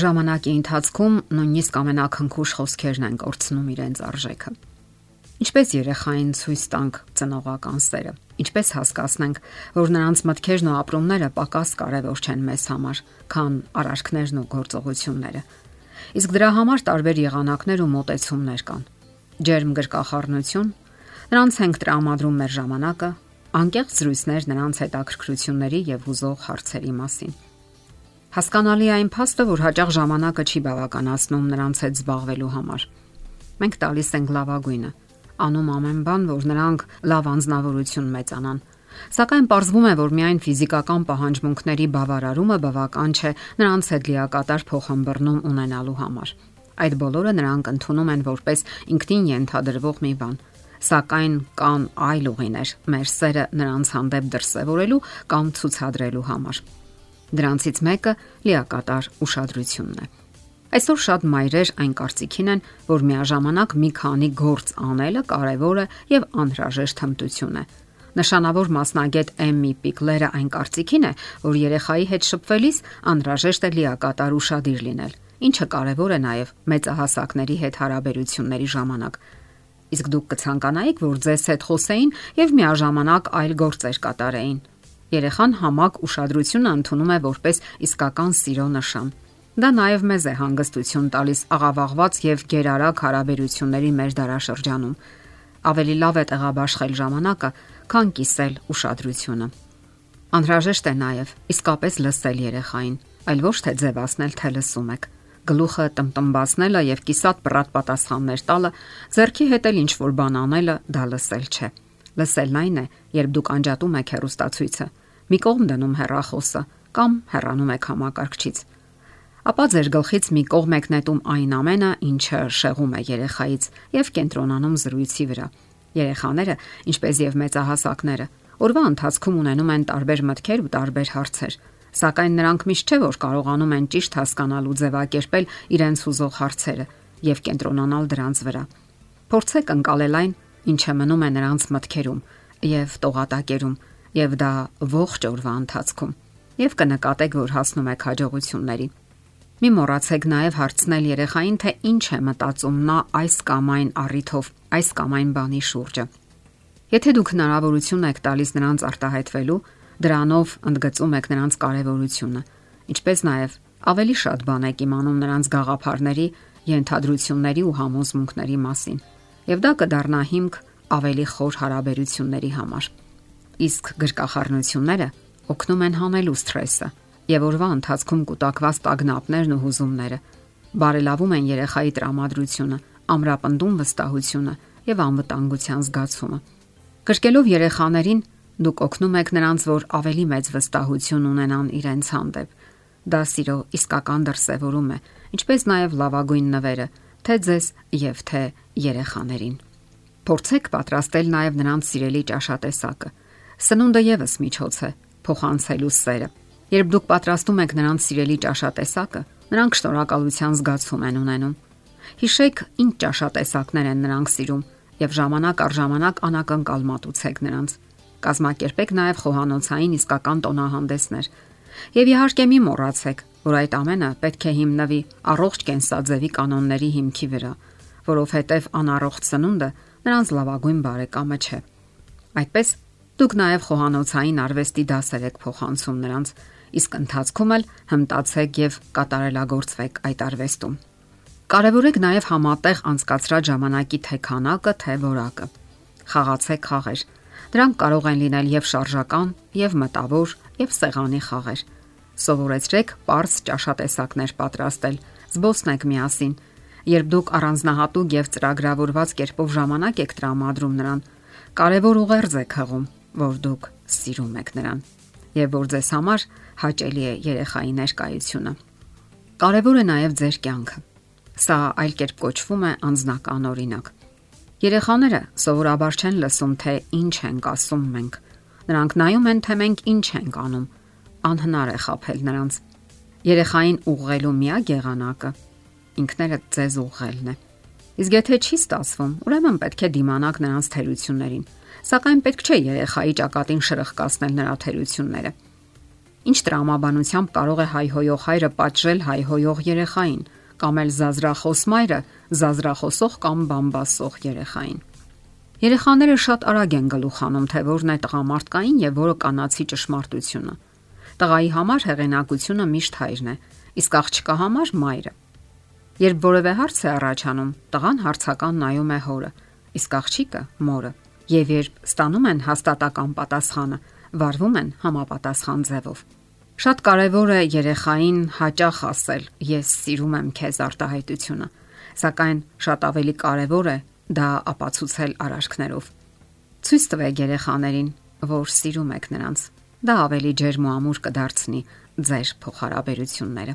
ժամանակի ընթացքում նույնիսկ ամենակնքուշ խոսքերն են կորցնում իրենց արժեքը։ Ինչպես երեխային ցույց տանք ծնողական սերը։ Ինչպես հասկացնենք, որ նրանց մտքերն ու ապրումները պակաս կարևոր չեն մեզ համար, քան արարքներն ու գործողությունները։ Իսկ դրա համար տարբեր եղանակներ ու մոտեցումներ կան։ Ջերմ գրկախառնություն, նրանց ենք տրամադրում մեր ժամանակը, անկեղծ զրույցներ նրանց հետաքրքրությունների եւ հուզող հարցերի մասին։ Հասկանալի այն փաստը, որ հաճախ ժամանակը չի բավականացնում նրանց հետ զբաղվելու համար։ Մենք տալիս ենք լավագույնը, անում ամեն բան, որ նրանք լավ անznավորություն մեծանան։ Սակայն ողջվում է, որ միայն ֆիզիկական պահանջմունքների բավարարումը բավական չէ նրանց հետ լիակատար փոխհմբռնում ունենալու համար։ Այդ բոլորը նրանք ընդունում են որպես ինքնին ենթադրվող մի բան, սակայն կան այլ ուղիներ մեր սերը նրանց հանդեպ դրսևորելու կամ ցուցադրելու համար։ Դրանցից մեկը լիակատար ուշադրությունն է։ Այսօր շատ մայրեր այն կարծիքին են, որ միաժամանակ մի քանի գործ անելը կարևոր է եւ անհրաժեշտ հմտություն է։ Նշանավոր մասնագետ Էմմի Պիկլերը այն կարծիքին է, որ երեխայի հետ շփվելիս անհրաժեշտ է լիակատար ուշադիր լինել, ինչը կարևոր է նաեւ մեծահասակների հետ հարաբերությունների ժամանակ։ Իսկ դուք կցանկանայիք, որ ձեզ հետ խոսեին եւ միաժամանակ այլ գործեր կատարեին։ Երեխան համակ ուշադրությունը ընդունում է որպես իսկական սիրո նշան։ Դա նաև մեզ է հանգստություն տալիս աղավաղված եւ գերարակ հարաբերությունների մեր դարաշրջանում։ Ավելի լավ է տեղաբաշխել ժամանակը, քան կիսել ուշադրությունը։ Անհրաժեշտ է նաև իսկապես լսել երեխային, այլ ոչ թե ձևացնել, թե լսում եք գլուխը տմտմբացնելը եւ կիսատ բռատ պատասխաններ տալը, зерքի հետ էլ ինչ որ բան անելը դա լսել չէ։ Լսելն այն է, երբ դուք անջատում եք հերոստացույցը, մի կողմ դնում հեռախոսը կամ հեռանում եք համակարգչից ապա ձեր գլխից մի կողմ եք նետում այն ամենը, ինչը շեղում է երեխայից եւ կենտրոնանում զրույցի վրա։ Երեխաները, ինչպես եւ մեծահասակները, օրվա ընթացքում ունենում են տարբեր մտքեր ու տարբեր հարցեր, սակայն նրանք միշտ չէ որ կարողանում են ճիշտ հասկանալ ու ձևակերպել իրենց հուզող հարցերը եւ կենտրոնանալ դրանց վրա։ Փորձեք ընկալել այն, ինչը մնում է նրանց մտքերում եւ տողատակերում, եւ դա ողջ օրվա ընթացքում։ Եվ կնկատեք, որ հասնում եք հաջողությունների։ Մի մոռացեք նաև հարցնել երեխային, թե ինչ է մտածում նա այս կամ այն առիթով, այս կամ այն բանի շուրջը։ Եթե դուք հնարավորություն եք տալիս նրանց արտահայտվելու, դրանով ընդգծում եք նրանց կարևորությունը, ինչպես նաև ավելի շատ բան եք իմանում նրանց գաղափարների, ենթադրությունների ու համոզմունքների մասին։ Եվ դա կդառնա հիմք ավելի խոր հարաբերությունների համար։ Իսկ գրկախառնությունները օգնում են հանելու սթրեսը եւ օրվա ընթացքում կուտակված տագնապներն ու հուզումները բարելավում են երեխայի տրամադրությունը, ամրապնդում վստահությունը եւ անվտանգության զգացումը։ Գրկելով երեխաներին դուք օգնում եք նրանց, որ ավելի մեծ վստահություն ունենան իրենց հանդեպ։ Դա սիրո իսկական դրսևորում է, ինչպես նաև լավագույն նվերը, թե ձեզ եւ թե երեխաներին։ Փորձեք պատրաստել նաև նրանց սիրելի ճաշատեսակը։ Սնունդը եւս միջոց է փոխանցելու սերը Երբ դուք պատրաստում եք նրանց սիրելի ճաշատեսակը, նրանք շնորհակալության զգացում են ունենում։ Հիշեք, ինչ ճաշատեսակներ են նրանք սիրում եւ ժամանակ առ ժամանակ անակնկալ մատուցեք նրանց։ Կազմակերպեք նաեւ խոհանոցային իսկական տոնահանդեսներ։ Եվ իհարկե մի մոռացեք, որ այդ ամենը պետք է հիմնվի առողջ կենսաձևի կանոնների հիմքի վրա, որովհետև անառողջ սնունդը նրանց լավագույն բարեկամը չէ։ Այդպես դուք նաև խոհանոցային արվեստի դասեր եք փոխանցում նրանց իսկ ընթացքում էլ հմտացեք եւ կատարելագործվեք այդ արվեստում։ Կարևորեք նաեւ համատեղ անցկացրած ժամանակի թե քանակը, թե որակը։ Խաղացեք խաղեր։ Դրանք կարող են լինել եւ շարժական, եւ մտավոր, եւ սեղանի խաղեր։ Սովորեցրեք པարս ճաշատեսակներ պատրաստել, զբոսնեք միասին։ Երբ դուք առանձնահատուկ եւ ծրագրավորված կերպով ժամանակ եք տրամադրում նրան, կարևոր ուղերձ եք հղում, որ դուք սիրում եք նրան եւ որ ձեզ համար հաճելի է երեխայի ներկայությունը։ Կարևոր է նաև ձեր կյանքը։ Սա այլ կերպ կոչվում է անznական օրինակ։ Երեխաները սովորաբար չեն լսում, թե ինչ ենք ասում մենք։ Նրանք նայում են, թե մենք ինչ ենք անում։ Անհնար է խაფել նրանց։ Երեխային ուղղելու միակ եղանակը ինքներդ ձեզ ուղղելն է։ Իսկ եթե չի ստացվում, ուրեմն պետք է դիմանաք նրանց թերություններին։ Սակայն պետք չէ երեխայի ճակատին շրխկացնել նրա թերությունները Ինչ տրամաբանությամբ կարող է հայհոյող հայրը պատժել հայհոյող երեխային, կամ էլ զազրախոս մայրը զազրախոսող կամ բամբասող երեխային։ Երեխաները շատ արագ են գլուխ անում, թե որն է տղամարդկային եւ որը կանացի ճշմարտությունը։ Տղայի համար հեղինակությունը միշտ հայրն է, իսկ աղջկա համար մայրը։ Երբ որևէ հարց է առաջանում, տղան հարցական նայում է հորը, իսկ աղջիկը մորը։ Եվ երբ ստանում են հաստատական պատասխանը, վարվում են համապատասխան ձևով։ Շատ կարևոր է երեխային հաճախ ասել. Ես սիրում եմ քեզ արտահայտությունը, սակայն շատ ավելի կարևոր է դա ապացուցել արարքներով։ Ցույց տվեք երեխաներին, որ սիրում եք նրանց։ Դա ավելի ջերմ ու ամուր կդարձնի ձեր փոխհարաբերությունները։